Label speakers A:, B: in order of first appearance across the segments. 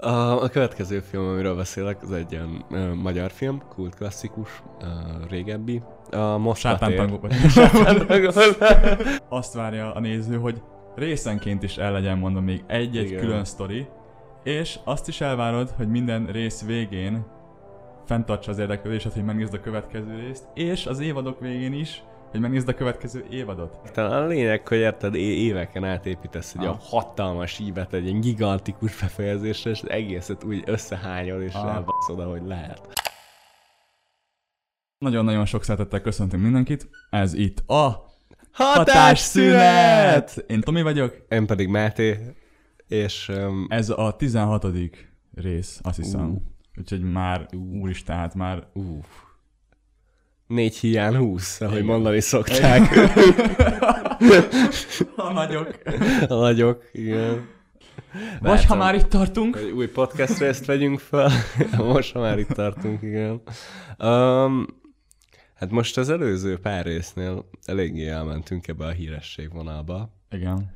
A: A, a következő film, amiről beszélek, az egy ilyen uh, magyar film, kult klasszikus, uh, régebbi. A most
B: Sátántangó. Azt várja a néző, hogy részenként is el legyen mondom még egy-egy
A: Igen.
B: külön sztori, és azt is elvárod, hogy minden rész végén fenntartsa az érdeklődésed, hogy megnézd a következő részt, és az évadok végén is, hogy megnézd a következő évadot.
A: Talán a lényeg, hogy érted, éveken átépítesz egy
B: Ah.
A: a hatalmas ívet, egy ilyen gigantikus befejezésre, és egészet úgy összehányol, és
B: Ah.
A: elbaszod, ahogy lehet.
B: Nagyon-nagyon sok szeretettel köszöntünk mindenkit. Ez itt a
A: Hatásszünet!
B: Én Tomi vagyok.
A: Én pedig Máté, és um,
B: Ez a 16. rész, azt hiszem.
A: Ú.
B: Úgyhogy már, úristen, hát már
A: uh, négy hiány húsz, ahogy
B: Igen.
A: mondani szokták
B: a nagyok.
A: a nagyok. Igen.
B: Vagy
A: Vártam.
B: ha már itt tartunk.
A: Hogy új podcast részt vegyünk fel. most, ha már itt tartunk, igen. Um, hát most az előző pár résznél eléggé elmentünk ebbe a híresség vonalba,
B: Igen.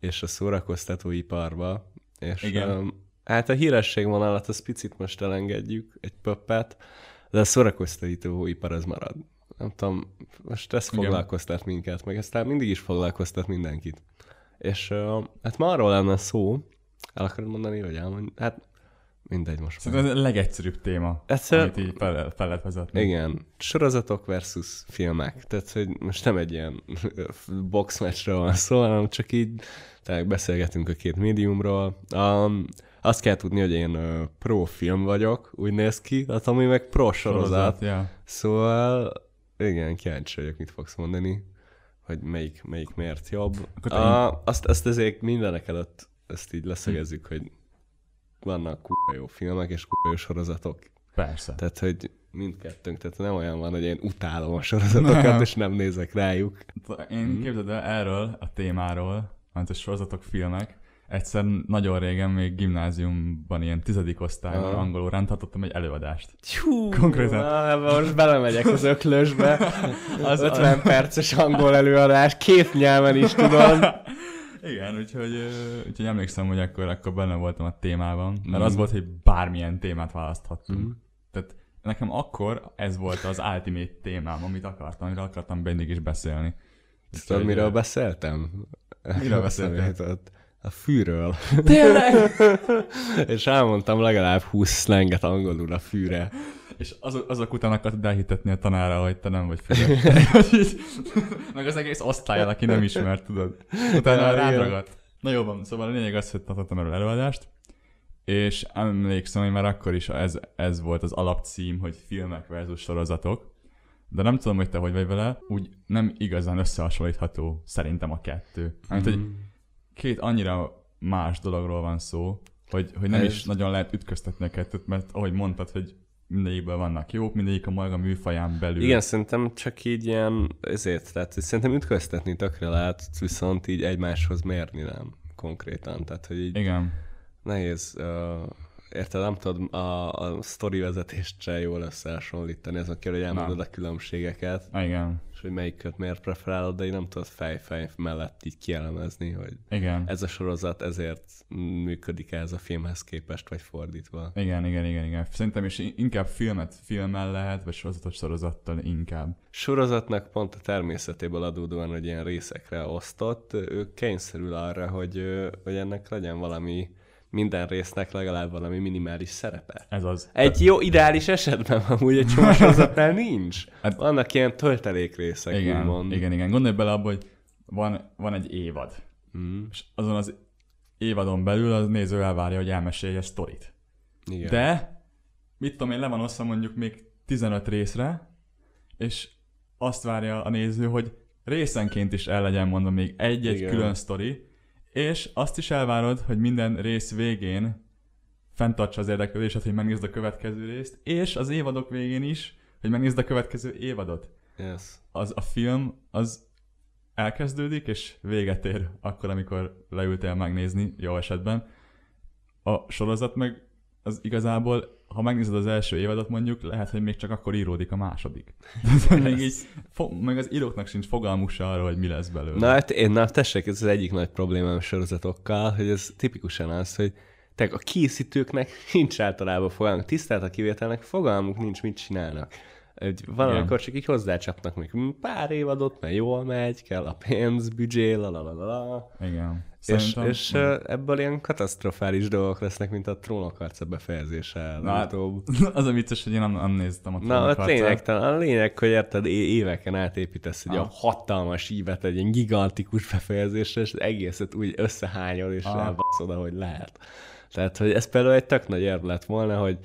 A: és a szórakoztatóiparba, és
B: Igen.
A: Um, hát a híresség vonalat az picit most elengedjük, egy pöppet, de a szórakoztatóipar az marad. Nem tudom, most ez
B: Igen.
A: foglalkoztat minket, meg aztán mindig is foglalkoztat mindenkit. És uh, hát ma arról lenne szó, el akarod mondani, vagy elmondani? Hát mindegy most.
B: Szerintem ez a legegyszerűbb téma,
A: Egyszer-
B: amit így fel, fel lehet vezetni.
A: Igen, sorozatok versus filmek. Tehát, hogy most nem egy ilyen boxmatchről van szó, hanem csak így tehát beszélgetünk a két médiumról. Um, azt kell tudni, hogy én uh, pro film vagyok, úgy néz ki, a Tomi meg pro sorozat.
B: ja.
A: Szóval igen, kíváncsi vagyok, mit fogsz mondani, hogy melyik, melyik miért jobb.
B: Akkor
A: A, azt, azt azért mindenek előtt ezt így leszögezzük, hogy vannak kurva jó filmek és kurva jó sorozatok.
B: Persze.
A: Tehát, hogy mindkettőnk, tehát nem olyan van, hogy én utálom a sorozatokat,
B: Nem.
A: és nem nézek rájuk.
B: Én
A: Mhm.
B: képzeld el erről a témáról, mert a sorozatok, filmek, egyszer nagyon régen még gimnáziumban ilyen tizedik osztályban
A: Aha.
B: angol órán tartottam egy előadást.
A: Hú,
B: Konkrétan.
A: Na, most belemegyek az öklösbe.
B: Az-
A: Az 50 perces angol előadás, két nyelven is tudom.
B: Igen, úgyhogy, úgyhogy emlékszem, hogy akkor, akkor benne voltam a témában, mert
A: Mhm.
B: az volt, hogy bármilyen témát választhattunk.
A: Mhm.
B: Tehát nekem akkor ez volt az ultimate témám, amit akartam, amiről akartam mindig is beszélni.
A: Tudod, miről beszéltem?
B: Miről beszéltél?
A: A fűről.
B: Tényleg?
A: És elmondtam legalább 20 szlenget angolul a fűre.
B: És azok, azok után akart elhitetni a tanára, hogy te nem vagy füle. Meg az egész osztályán, aki nem ismert, tudod. Utána rád ragadt. Na jó van, szóval a lényeg az, hogy tartottam erről előadást, és emlékszem, hogy már akkor is ez, ez volt az alapcím, hogy filmek versus sorozatok, de nem tudom, hogy te hogy vagy vele, úgy nem igazán összehasonlítható szerintem a kettő. Mert, hogy két annyira más dologról van szó, hogy, hogy nem
A: Ez-
B: is nagyon lehet ütköztetni a kettőt, mert ahogy mondtad, hogy mindegyikből vannak jók, mindegyik a maga műfaján belül.
A: Igen, szerintem csak így ilyen, ezért, tehát szerintem ütköztetni tökre lehet, viszont így egymáshoz mérni nem konkrétan. Tehát, hogy így
B: Igen.
A: nehéz, uh, érted, nem tudod a, a sztori vezetést se jól összehasonlítani, azon kell, hogy elmondod a különbségeket,
B: Igen.
A: És hogy melyiket miért preferálod, de így nem tudod fej-fej mellett így kielemezni, hogy
B: Igen.
A: ez a sorozat ezért működik ez a filmhez képest, vagy fordítva.
B: Igen, igen, igen, igen. Szerintem is inkább filmet filmmel lehet, vagy sorozatot sorozattal inkább.
A: sorozatnak pont a természetéből adódóan, hogy ilyen részekre osztott, ő kényszerül arra, hogy, hogy ennek legyen valami, minden résznek legalább valami minimális szerepe.
B: Ez az.
A: Egy jó ideális esetben amúgy egy csomó sorozatnál nincs.
B: Hát-
A: Vannak ilyen töltelék részek,
B: igen,
A: úgymond.
B: igen, igen. Gondolj bele abba, hogy van, van egy évad,
A: Mm,
B: és azon az évadon belül az néző elvárja, hogy elmesélje egy sztorit.
A: igen.
B: De, mit tudom én, le van osztva mondjuk még 15 részre, és azt várja a néző, hogy részenként is el legyen mondva még egy-egy
A: Igen.
B: külön sztori, és azt is elvárod, hogy minden rész végén fenntartsa az érdeklődésed, hogy megnézd a következő részt, és az évadok végén is, hogy megnézd a következő évadot.
A: Yes.
B: Az a film, az elkezdődik, és véget ér akkor, amikor leültél megnézni, jó esetben. A sorozat meg az igazából, ha megnézed az első évadot mondjuk, lehet, hogy még csak akkor íródik a második. még így, fo- meg az íróknak sincs fogalmuk se arra, hogy mi lesz belőle.
A: Na, hát én, na, tessék, ez az egyik nagy problémám a sorozatokkal, hogy ez tipikusan az, hogy tehát a készítőknek nincs általában fogalmuk, tisztelt a kivételnek fogalmuk nincs, mit csinálnak. Egy, valamikor csak így hozzácsapnak még "Hm, pár évadot, mert jól megy, kell a pénz, büdzsé, la la la la.
B: Igen.
A: És,
B: Szerintem-
A: és ö, ebből ilyen katasztrofális dolgok lesznek, mint a trónok harca befejezése.
B: Na, hát, az a vicces, hogy én nem, nem néztem a
A: Na,
B: Trónok
A: hát
B: harcát.
A: lényegtelen. A lényeg, hogy érted, éveken átépítesz egy
B: Aha.
A: a hatalmas ívet, egy ilyen gigantikus befejezésre, és egészet úgy összehányol, és
B: Aha.
A: elbaszod, ahogy lehet. Tehát, hogy ez például egy tök nagy érv lett volna, hogy,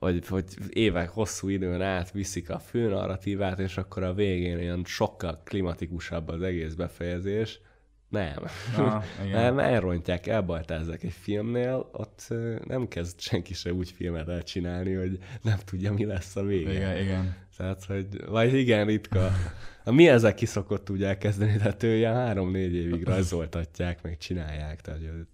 A: hogy, hogy évek hosszú időn át viszik a fő narratívát, és akkor a végén ilyen sokkal klimatikusabb az egész befejezés. Nem.
B: Ah.
A: Nem, elrontják, elbajtázzák egy filmnél, ott nem kezd senki se úgy filmet elcsinálni, hogy nem tudja, mi lesz a vége.
B: Igen, igen.
A: Tehát, hogy, vagy igen, ritka. A mi ezek ki szokott úgy elkezdeni, tehát ő ilyen három-négy évig rajzoltatják, meg csinálják, tehát hogy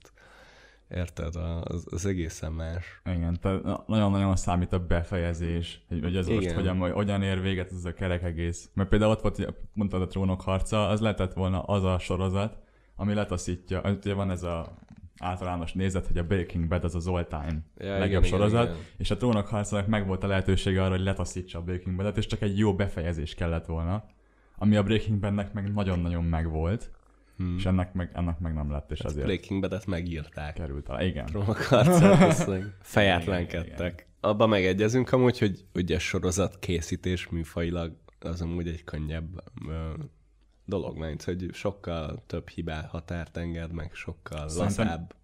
A: érted, az, az egészen más.
B: Igen, tehát na- nagyon-nagyon számít a befejezés, hogy, ez most
A: Igen.
B: hogyan, hogy hogyan ér véget ez a kerek egész. Mert például ott volt, mondtad a trónok harca, az lehetett volna az a sorozat, ami letaszítja, ugye van ez a általános nézet, hogy a Breaking Bad az az all-time
A: Ja,
B: legjobb
A: igen, igen,
B: sorozat,
A: igen.
B: és a trónok harcának meg volt a lehetősége arra, hogy letaszítsa a Breaking Bad-et, és csak egy jó befejezés kellett volna, ami a Breaking Badnek meg nagyon-nagyon megvolt,
A: Hmm.
B: és ennek meg, ennek meg nem lett, és azért
A: Breaking Bad-et megírták.
B: került alá. Igen. Igen,
A: fejetlenkedtek. Abba megegyezünk amúgy, hogy ugye sorozat készítés műfajilag az amúgy egy könnyebb ö, dolog, mert hogy sokkal több hibá határt enged, meg sokkal
B: Szerintem-
A: lazább.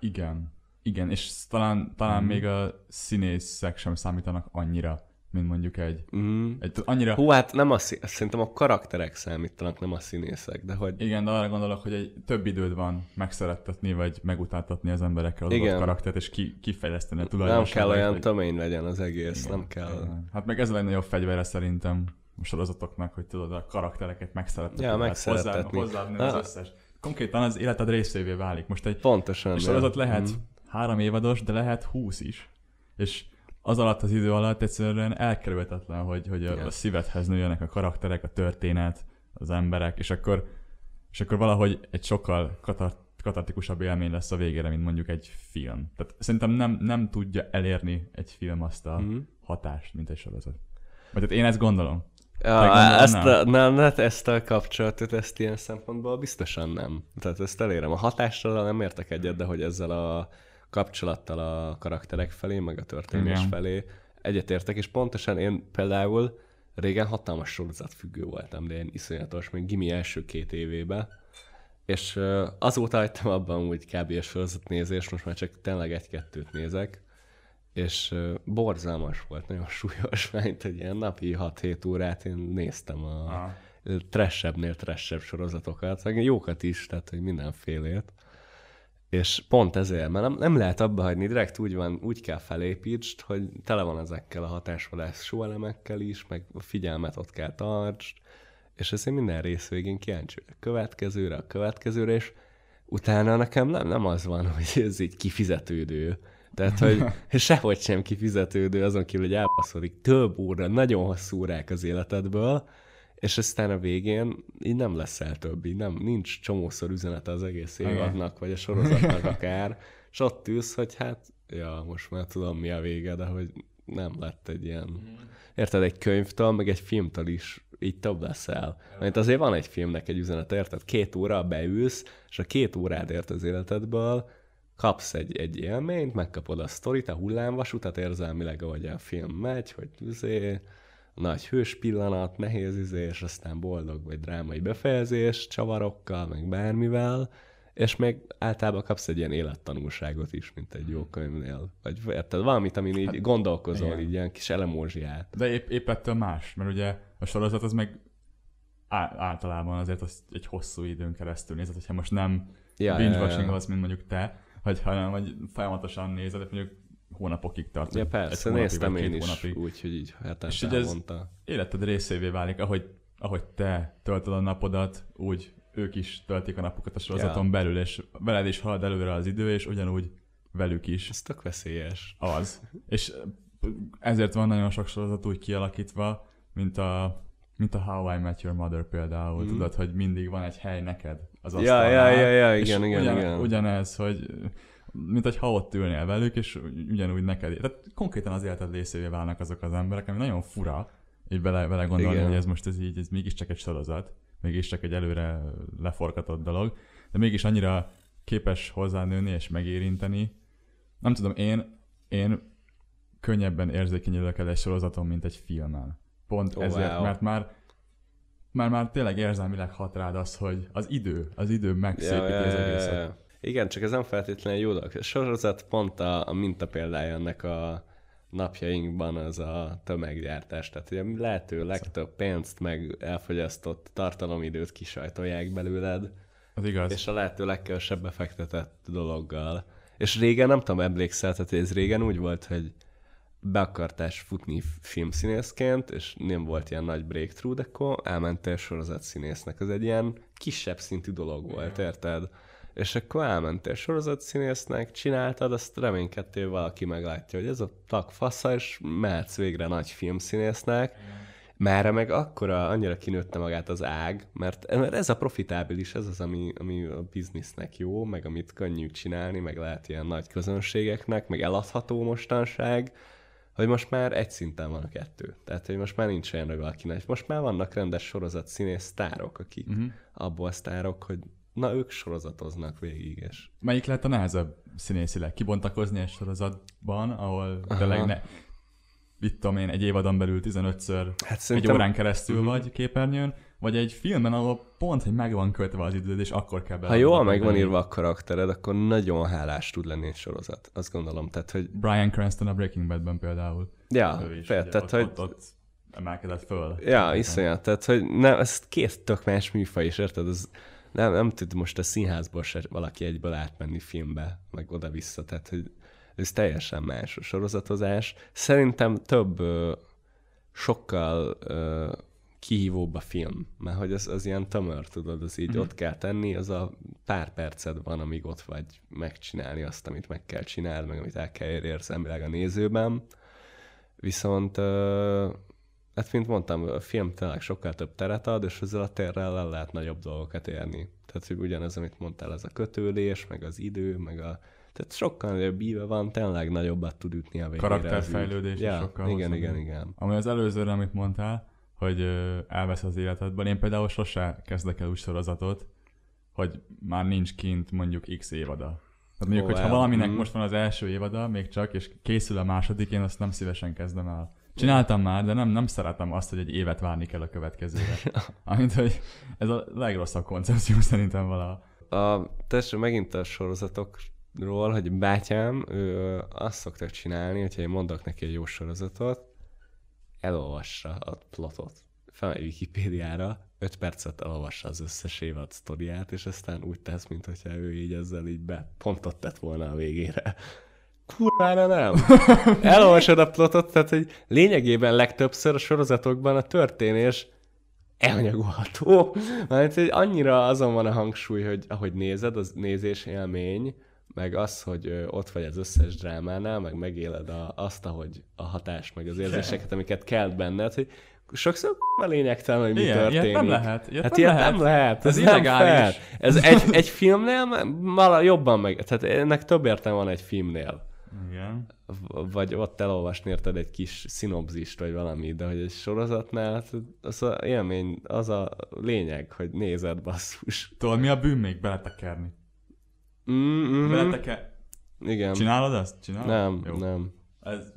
B: Igen. Igen, és talán, talán
A: Mhm.
B: még a színészek sem számítanak annyira, mint mondjuk egy...
A: Mm.
B: egy annyira...
A: Hú, hát nem a szí- szerintem a karakterek számítanak, nem a színészek, de hogy
B: Igen, de arra gondolok, hogy egy több időd van megszerettetni, vagy megutáltatni az emberekkel az
A: Igen.
B: karaktert, és ki, kifejleszteni a
A: nem
B: tulajdonságait.
A: kell olyan
B: hogy-
A: tömény legyen az egész,
B: Igen,
A: nem kell.
B: igen. Hát meg ez a legnagyobb fegyvere szerintem a sorozatoknak, hogy tudod a karaktereket megszerettetni.
A: Ja, megszerettetni.
B: Hozzá, hozzáadni az
A: Ah.
B: összes. Konkrétan az életed részévé válik. Most egy
A: Pontosan.
B: Sorozat lehet
A: Mm.
B: három évados, de lehet húsz is. És az alatt az idő alatt egyszerűen elkerülhetetlen, hogy, hogy a,
A: Igen.
B: a szívedhez nőjenek a karakterek, a történet, az emberek, és akkor, és akkor valahogy egy sokkal katart, katartikusabb élmény lesz a végére, mint mondjuk egy film. Tehát szerintem nem, nem tudja elérni egy film azt a
A: Mhm.
B: hatást, mint egy sorozat. Vagy hát én ezt gondolom.
A: Ja, ezt,
B: nem?
A: a, nem, hát ezt a kapcsolatot, ezt ilyen szempontból biztosan nem. Tehát ezt elérem. A hatással nem értek egyet, de hogy ezzel a kapcsolattal a karakterek felé, meg a történés
B: Igen.
A: felé egyetértek, és pontosan én például régen hatalmas sorozatfüggő voltam, de én iszonyatos, még gimi első két évében, és azóta hagytam abban úgy kb. a sorozatnézést, most már csak tényleg egy-kettőt nézek, és borzalmas volt, nagyon súlyos, mert egy ilyen napi 6-7 órát én néztem a
B: Ah.
A: trashebbnél trashebb sorozatokat, meg jókat is, tehát hogy mindenfélét. És pont ezért, mert nem, nem lehet abba hagyni, direkt úgy van, úgy kell felépítsd, hogy tele van ezekkel a hatásvadász elemekkel is, meg a figyelmet ott kell tartsd, és ezért minden rész végén kíváncsi a következőre, a következőre, és utána nekem nem, nem az van, hogy ez így kifizetődő. Tehát, hogy sehogy sem kifizetődő, azon kívül, hogy elpasszodik több óra, nagyon hosszú órák az életedből, és aztán a végén így nem leszel több, így nem, nincs csomószor üzenete az egész évadnak, vagy a sorozatnak akár, és ott ülsz, hogy hát, ja, most már tudom mi a vége, de hogy nem lett egy ilyen, érted, egy könyvtől, meg egy filmtől is így több leszel. Mert azért van egy filmnek egy üzenete, érted? Két óra beülsz, és a két órádért az életedből kapsz egy, egy élményt, megkapod a sztorit, a hullámvasutat érzelmileg, ahogy a film megy, hogy üzé, nagy hős pillanat, nehéz izé, és aztán boldog vagy drámai befejezés, csavarokkal, meg bármivel, és még általában kapsz egy ilyen élettanulságot is, mint egy jó könyvnél. Vagy érted, valamit, amin így gondolkozol,
B: igen.
A: így ilyen kis elemózsiát.
B: De épp, épp ettől más, mert ugye a sorozat az meg á- általában azért az egy hosszú időn keresztül nézed, hogyha most nem
A: Ja,
B: ja, binge
A: ja, ja.
B: az, mint mondjuk te, vagy, hanem hogy folyamatosan nézed, mondjuk hónapokig tart.
A: Ja,
B: egy
A: persze,
B: hónapig,
A: néztem én is
B: hónapig.
A: úgy, hogy így hát
B: És így ez-
A: mondta.
B: Életed részévé válik, ahogy, ahogy te töltöd a napodat, úgy ők is töltik a napokat a sorozaton
A: Ja.
B: belül, és veled is halad előre az idő, és ugyanúgy velük is
A: Ez tök veszélyes.
B: az. És ezért van nagyon sok sorozat úgy kialakítva, mint a, mint a How I Met Your Mother például. Mm. Tudod, hogy mindig van egy hely neked az
A: Ja,
B: asztalnál.
A: ja, ja, ja,
B: és
A: igen, igen,
B: ugyan,
A: igen.
B: Ugyanez, hogy mint hogyha ott ülnél velük, és ugyanúgy neked. Tehát konkrétan az életed részévé válnak azok az emberek, ami nagyon fura, így bele, bele gondolni,
A: Igen.
B: hogy ez most ez így, ez mégiscsak egy sorozat, mégiscsak egy előre leforgatott dolog, de mégis annyira képes hozzánőni és megérinteni. Nem tudom, én, én könnyebben érzékenyülök el egy sorozaton, mint egy filmen. Pont
A: Oh,
B: ezért,
A: wow.
B: mert már már, már tényleg érzelmileg hat rád az, hogy az idő, az idő megszépíti az egészet.
A: Igen, csak ez nem feltétlenül jó dolog. A sorozat pont a, a mintapéldája ennek a napjainkban az a tömeggyártás. Tehát a lehető legtöbb pénzt meg elfogyasztott tartalomidőt kisajtolják belőled,
B: Az igaz.
A: és a lehető legkevesebb befektetett dologgal. És régen, nem tudom, emlékszel, tehát ez régen úgy volt, hogy be akartás futni filmszínészként, és nem volt ilyen nagy breakthrough, de akkor elmentél sorozatszínésznek. Ez egy ilyen kisebb szintű dolog volt, érted? És akkor elmentél sorozatszínésznek, csináltad, azt reménykedtél, valaki meglátja, hogy ez a tag fasza, és mehetsz végre nagy filmszínésznek. Mára meg akkora, annyira kinőtte magát az ág, mert mert ez a profitábilis, ez az, ami, ami a biznisznek jó, meg amit könnyű csinálni, meg lehet ilyen nagy közönségeknek, meg eladható mostanság, hogy most már egy szinten van a kettő. Tehát, hogy most már nincs olyan, hogy valakinek. Most már vannak rendes sorozat színész sztárok, akik
B: Uh-huh.
A: abból sztárok, hogy na ők sorozatoznak végig, és
B: Melyik lehet a nehezebb színészileg? Kibontakozni egy sorozatban, ahol tényleg ne, mit tudom én, egy évadon belül 15-ször
A: hát
B: egy
A: szerintem
B: órán keresztül
A: Mhm.
B: vagy képernyőn, vagy egy filmben, ahol pont, hogy meg van kötve az időd, és akkor kell
A: ha jól meg van írva a karaktered, akkor nagyon hálás tud lenni egy sorozat. Azt gondolom. Tehát, hogy
B: Brian Cranston a Breaking Badben például.
A: ja,
B: is, ugye,
A: tehát, hogy
B: ott, ott emelkedett föl.
A: Ja, iszonyat. Tehát, hogy ne, ez két tök más műfaj is, érted? Ez nem, nem tud most a színházból se valaki egyből átmenni filmbe, meg oda-vissza. Tehát, hogy ez teljesen más a sorozatozás. Szerintem több, sokkal kihívóbb a film, mert hogy az, az ilyen tömör, tudod, az így
B: Mhm.
A: mm-hmm. ott kell tenni, az a pár perced van, amíg ott vagy megcsinálni azt, amit meg kell csinálni, meg amit el kell érni a nézőben. Viszont Hát, mint mondtam, a film tényleg sokkal több teret ad, és ezzel a térrel el lehet nagyobb dolgokat érni. Tehát, hogy ugyanez, amit mondtál, ez a kötődés, meg az idő, meg a... Tehát sokkal nagyobb íve van, tényleg nagyobbat tud ütni a végére.
B: Karakterfejlődés
A: ja,
B: sokkal
A: igen,
B: hosszabb.
A: igen, igen.
B: Ami az előzőre, amit mondtál, hogy elvesz az életedből. Én például sose kezdek el úgy sorozatot, hogy már nincs kint mondjuk x évada. Tehát mondjuk,
A: Ó,
B: hogy ha
A: el-
B: valaminek
A: mm.
B: most van az első évada, még csak, és készül a második, én azt nem szívesen kezdem el. Csináltam már, de nem, nem szeretem azt, hogy egy évet várni kell a következőre. Amint, hogy ez a legrosszabb koncepció szerintem vala.
A: A, tessék, megint a sorozatokról, hogy bátyám, ő azt szoktak csinálni, hogyha én mondok neki egy jó sorozatot, elolvassa a plotot, felmegy Wikipédiára, 5 percet elolvassa az összes évad sztoriát, és aztán úgy tesz, mint hogyha ő így ezzel így be pontot tett volna a végére. Kurvára nem. Elolvasod a plotot, tehát hogy lényegében legtöbbször a sorozatokban a történés elnyagolható. Mert hogy annyira azon van a hangsúly, hogy ahogy nézed, az nézés élmény, meg az, hogy ott vagy az összes drámánál, meg megéled a, azt, ahogy a hatás, meg az érzéseket, amiket kelt benned, hogy sokszor a lényegtelen, hogy mi
B: Ilyen,
A: történik.
B: ilyet nem lehet. Ilyet
A: Hát
B: nem
A: ilyet
B: lehet.
A: nem lehet, ez,
B: Ez illegális.
A: fair. Ez egy, egy filmnél vala jobban meg, tehát ennek több értelme van egy filmnél.
B: Igen.
A: Vagy ott elolvasni érted egy kis szinopzist, vagy valami, de hogy egy sorozatnál, hát az a élmény, az a lényeg, hogy nézed basszus.
B: Tudod, mi a bűn még? Beletekerni.
A: Mm-hmm.
B: Beleteker...
A: Igen.
B: Csinálod azt? Csinálod?
A: Nem,
B: Jó.
A: nem.
B: Ez,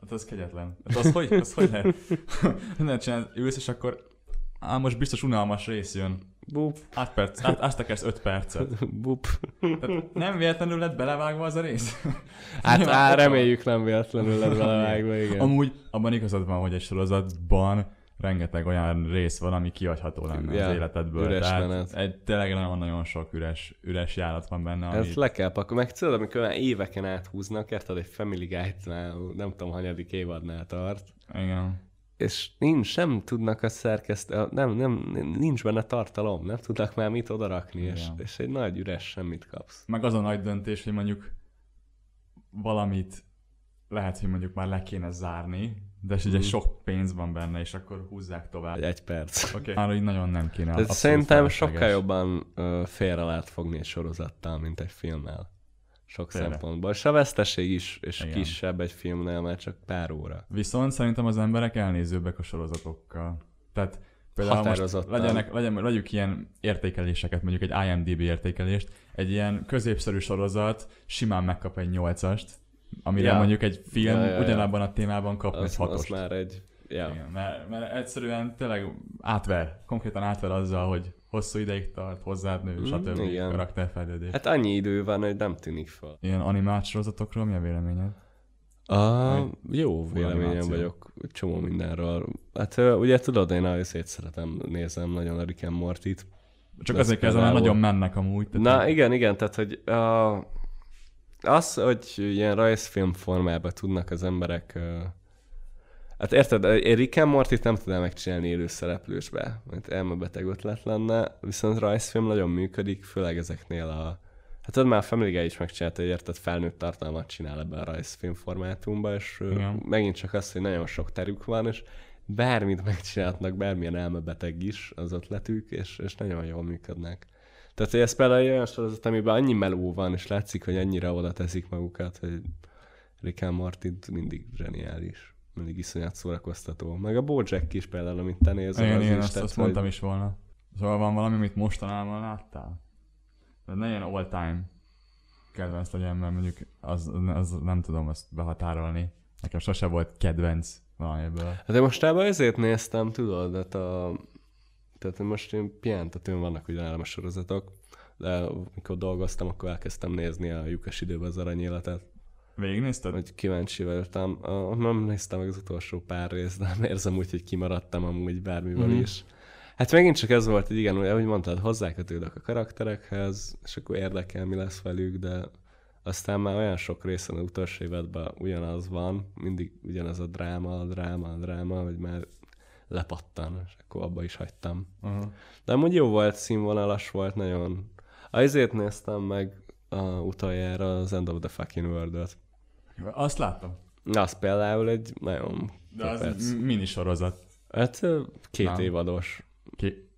B: hát az kegyetlen. Hát az hogy, az hogy lehet? Nem csinálod, ülsz, és akkor á, most biztos unalmas rész jön.
A: Bup,
B: Át perc, át, azt tekersz 5 percet.
A: bup.
B: Tehát nem véletlenül lett belevágva az a rész?
A: Hát á, reméljük nem véletlenül lett belevágva, igen.
B: Amúgy abban igazad van, hogy egy sorozatban rengeteg olyan rész van, ami kihagyható lenne
A: Ja,
B: az életedből.
A: üres
B: Tehát
A: menet.
B: egy, tényleg nagyon-nagyon sok üres, üres járat van benne, ami...
A: Ezt le kell pakolni. Meg tudod, amikor már éveken áthúznak, érted, egy Family Guide-nál, nem tudom, hanyadik évadnál tart,
B: Igen.
A: És nincs, nem tudnak a szerkesztő, nem, nem, nincs benne tartalom, nem tudnak már mit odarakni, és,
B: Igen.
A: és egy nagy üres semmit kapsz.
B: Meg az a nagy döntés, hogy mondjuk valamit lehet, hogy mondjuk már le kéne zárni, de ugye
A: Mhm.
B: sok pénz van benne, és akkor húzzák tovább.
A: Egy perc.
B: Okay. Már így nagyon nem kéne.
A: Ez szerintem sokkal jobban félre lehet fogni egy sorozattal, mint egy filmmel. Sok
B: Tényleg.
A: szempontból. És a veszteség is és
B: Igen.
A: kisebb egy filmnél, mert csak pár óra.
B: Viszont szerintem az emberek elnézőbbek a sorozatokkal. Tehát például most legyenek, legyen, legyük ilyen értékeléseket, mondjuk egy IMDB értékelést, egy ilyen középszerű sorozat simán megkap egy nyolcast, amire
A: Ja.
B: mondjuk egy film
A: Ja, ja, ja.
B: ugyanabban a témában kap egy
A: Az, az
B: hatost.
A: már egy... Ja.
B: Igen, mert, mert egyszerűen tényleg átver, konkrétan átver azzal, hogy hosszú ideig tart, hozzád nő,
A: Mm,
B: stb.
A: igen.
B: karakterfejlődés.
A: Hát annyi idő van, hogy nem tűnik fel.
B: Ilyen animált sorozatokról mi a véleményed?
A: A,
B: Vagy
A: jó véleményem
B: animáció.
A: vagyok csomó mindenről. Hát ugye tudod, én azért szeretem, nézem nagyon a Rick and Morty-t.
B: Csak azért mert
A: például-
B: nagyon mennek amúgy. Tehát
A: Na igen, igen, tehát hogy uh, az, hogy ilyen rajzfilm formában tudnak az emberek uh, Hát érted, egy Rick and Morty-t nem tudnám megcsinálni élő szereplősbe, mert elmebeteg ötlet lenne, viszont rajzfilm nagyon működik, főleg ezeknél a... Hát tudod, már a Family Guy is megcsinálta, hogy érted, felnőtt tartalmat csinál ebben a rajzfilm formátumban, és
B: Igen.
A: megint csak az, hogy nagyon sok terük van, és bármit megcsinálhatnak, bármilyen elmebeteg is az ötletük, és, és nagyon jól működnek. Tehát, hogy ez például egy olyan sorozat, amiben annyi meló van, és látszik, hogy annyira oda teszik magukat, hogy Rick and Morty mindig zseniális. Mindig iszonyat szórakoztató. Meg a Bojack is például, amit te nézel,
B: igen,
A: az
B: igen,
A: is,
B: azt,
A: tehát,
B: azt mondtam is volna. Szóval van valami, amit mostanában láttál? De ne ilyen all-time kedvenc legyen, mert mondjuk az, az nem tudom azt behatárolni. Nekem sose volt kedvenc valamiből.
A: Hát de mostában ezért néztem, tudod, hát a... Tehát most én pihentetőn vannak ugye nálam a sorozatok, de amikor dolgoztam, akkor elkezdtem nézni a lyukas időben az aranyéletet,
B: Végignézted?
A: hogy kíváncsi voltam. Nem néztem meg az utolsó pár részt, de nem érzem úgy, hogy kimaradtam amúgy bármivel
B: Mhm.
A: is. Hát megint csak ez volt, hogy igen, ahogy mondtad, hozzákötődök a karakterekhez, és akkor érdekel, mi lesz velük, de aztán már olyan sok részen az utolsó évadban ugyanaz van, mindig ugyanaz a dráma, a dráma, a dráma, hogy már lepattan, és akkor abba is hagytam.
B: Uh-huh.
A: De amúgy jó volt, színvonalas volt, nagyon. Azért néztem meg a utoljára az End of the Fucking World-ot.
B: Azt láttam.
A: Na, az például egy nagyon
B: De az
A: perc.
B: mini sorozat.
A: Hát két
B: Nem.
A: évados.
B: Ki...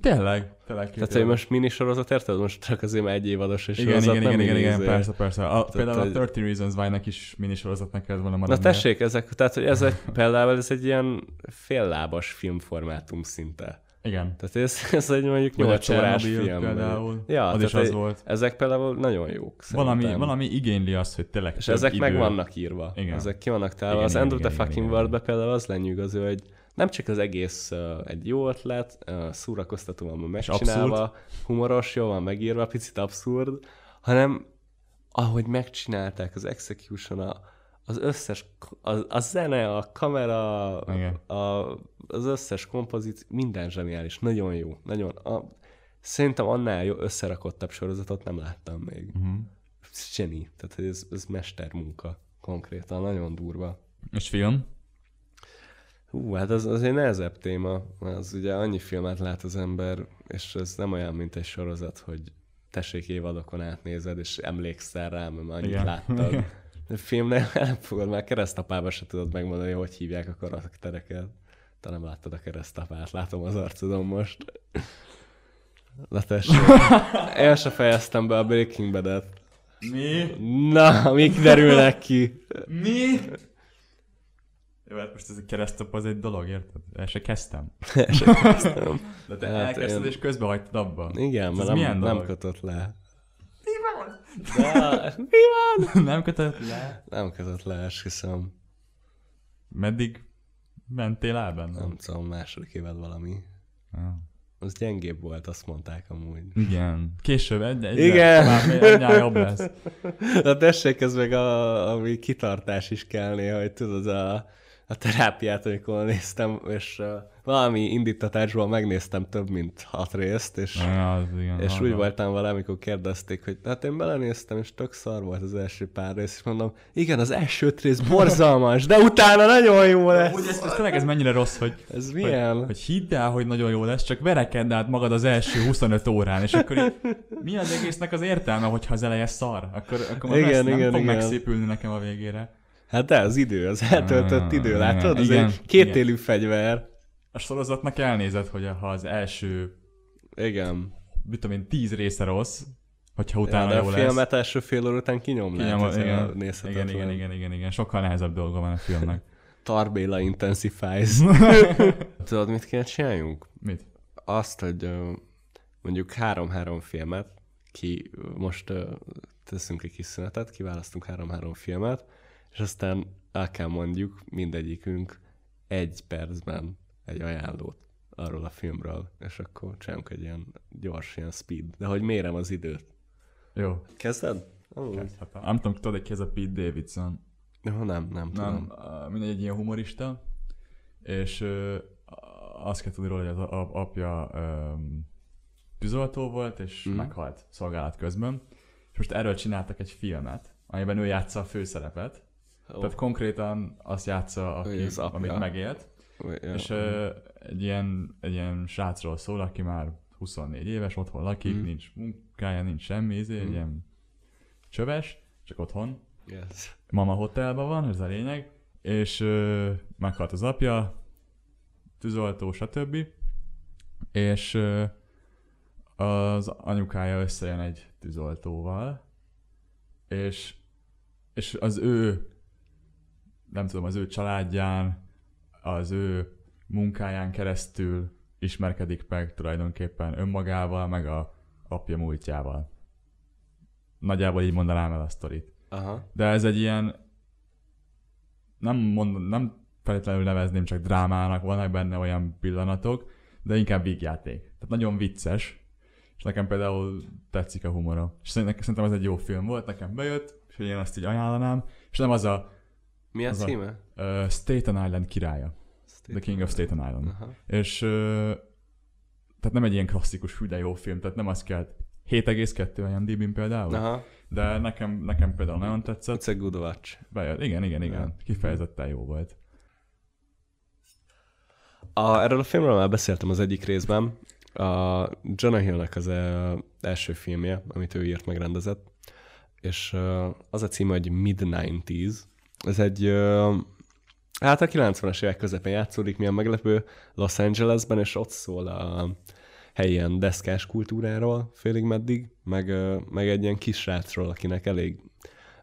B: Tényleg? Tényleg két
A: Tehát, hogy most mini sorozat, érted? Most csak azért már egy évados és
B: Igen,
A: sorozat,
B: igen,
A: nem
B: igen, igen, igen,
A: izé.
B: persze, persze. A, például a
A: hogy-
B: 30 Reasons Why-nak is minisorozatnak kellett volna
A: Na
B: maradni.
A: tessék, ezek, tehát, hogy ez egy, például ez egy ilyen féllábas filmformátum szinte.
B: Igen.
A: Tehát ez, ez egy mondjuk
B: Vagy a
A: 8 órás film.
B: például.
A: Ja,
B: az is az
A: egy-
B: volt.
A: Ezek például nagyon jók.
B: Valami,
A: szerintem.
B: valami igényli azt, hogy tényleg
A: És ezek
B: idő.
A: meg vannak írva.
B: Igen.
A: Ezek ki vannak találva.
B: Igen,
A: Az
B: igen,
A: End of the
B: igen,
A: Fucking World-be például az lenyűgöző, hogy nem csak az egész uh, egy jó ötlet, uh, szórakoztatóan van megcsinálva, humoros, jól van megírva, picit abszurd, hanem ahogy megcsinálták az execution, a, az összes, a, a zene, a kamera,
B: Igen.
A: a, az összes kompozíció, minden zseniális, nagyon jó, nagyon, a, szerintem annál jó összerakottabb sorozatot nem láttam még.
B: Uh-huh.
A: Zseni, tehát ez, ez mestermunka konkrétan, nagyon durva.
B: És film?
A: Hú, hát az, az egy nehezebb téma, az ugye annyi filmet lát az ember, és ez nem olyan, mint egy sorozat, hogy tessék évadokon átnézed, és emlékszel rá, mert már annyit
B: Igen.
A: láttad. A filmnél nem fogod, már keresztapába se tudod megmondani, hogy hívják a karaktereket. Te nem láttad a keresztapát, látom az arcodon most. Na tessék, én se fejeztem be a Breaking Bad-et.
B: Mi?
A: Na, mik derülnek ki?
B: Mi? Jó, hát most ez a keresztap az egy dolog, érted? El se kezdtem.
A: Kezdtem.
B: De te
A: Hát
B: elkezdted
A: én-
B: és közben hagytad abba.
A: Igen,
B: Ez
A: mert nem, nem kötött le.
B: Mi van?
A: De, mi van?
B: Nem kötött le?
A: Nem kötött le, esküszöm.
B: Meddig mentél el benne?
A: Nem tudom, második évad valami.
B: Ah.
A: Az gyengébb volt, azt mondták amúgy.
B: Igen. Később egy, egy
A: Igen.
B: Már jobb lesz.
A: De tessék, ez meg a, ami kitartás is kell néha, hogy tudod, a, a terápiát, amikor néztem, és uh, valami indítatásból megnéztem több mint hat részt, és,
B: Ja, az igen.
A: és úgy voltam vele, amikor kérdezték, hogy hát én belenéztem, és tök szar volt az első pár rész, és mondom, igen, az első öt rész borzalmas, de utána nagyon jó lesz.
B: Úgy ez, ez tényleg ez mennyire rossz, hogy,
A: Ez milyen?
B: hogy, hogy hidd el, hogy nagyon jó lesz, csak verekedd át magad az első 25 órán, és akkor így, mi az egésznek az értelme, hogyha az eleje szar? Akkor, akkor már
A: Igen,
B: lesz, nem
A: igen,
B: fog
A: igen.
B: megszépülni nekem a végére.
A: Hát de az idő, az eltöltött
B: Ah,
A: idő,
B: igen,
A: látod? Az
B: igen,
A: egy kétélű fegyver.
B: A sorozatnak elnézed, hogy ha az első,
A: Igen.
B: mit tudom én, 10 része rossz, Hogyha utána
A: ja, de
B: jó
A: a
B: lesz.
A: filmet első fél óra után kinyomlák.
B: Kinyom, igen, igen, igen, igen, igen, igen, sokkal nehezebb dolga van a filmnek.
A: Tarbéla intensifies. Tudod, mit kell csináljunk?
B: Mit?
A: Azt, hogy mondjuk három-három filmet, ki most teszünk egy kis szünetet, kiválasztunk három-három filmet, és aztán el kell mondjuk mindegyikünk egy percben egy ajánlót arról a filmről, és akkor csinálunk egy ilyen gyors, ilyen speed. De hogy mérem az időt.
B: Jó.
A: Kezded? Amúgy.
B: Kezdhetem. Nem tudom, tudod, ki ez a Pete Davidson.
A: No, nem, nem tudom.
B: Nem, mindegy egy ilyen humorista, és uh, azt kell tudni róla, hogy az apja um, tűzoltó volt, és mm. meghalt szolgálat közben. És most erről csináltak egy filmet, amiben ő játsza a főszerepet. Oh. Tehát konkrétan azt játsza, aki,
A: az apja.
B: amit megélt.
A: ja.
B: És uh, egy, ilyen, egy ilyen srácról szól, aki már 24 éves, otthon lakik, mm. nincs munkája, nincs semmi, izé, egy ilyen csöves, csak otthon
A: yes.
B: mama hotelban van, ez a lényeg, és ö, meghalt az apja, tűzoltó, stb. És ö, az anyukája összejön egy tűzoltóval, és, és az ő, nem tudom, az ő családján, az ő munkáján keresztül ismerkedik meg tulajdonképpen önmagával, meg a apja múltjával. Nagyjából így mondanám el a sztorit.
A: Aha.
B: De ez egy ilyen, nem, mond, nem feltétlenül nevezném csak drámának, vannak benne olyan pillanatok, de inkább vígjáték. Tehát nagyon vicces, és nekem például tetszik a humora. És szerintem, ez egy jó film volt, nekem bejött, és én azt így ajánlanám, és nem az a
A: Mi a
B: Az a-
A: címe?
B: uh, Staten Island királya, The King of Staten Island.
A: Aha.
B: És uh, tehát nem egy ilyen klasszikus hű, de jó film, tehát nem az kell 7,2 IMDb-n például,
A: Aha.
B: de nekem, nekem például nagyon tetszett.
A: It's a good watch.
B: Bejött. Igen, igen, igen.
A: Ja.
B: Kifejezetten jó volt.
A: A, erről a filmről már beszéltem az egyik részben. A Jonah Hillnek az első filmje, amit ő írt, megrendezett. És az a címe, hogy Mid-90s. Ez egy, hát a 90-es évek közepén játszódik, milyen meglepő, Los Angelesben, és ott szól a helyi ilyen deszkás kultúráról félig meddig, meg, meg egy ilyen kis srácról, akinek elég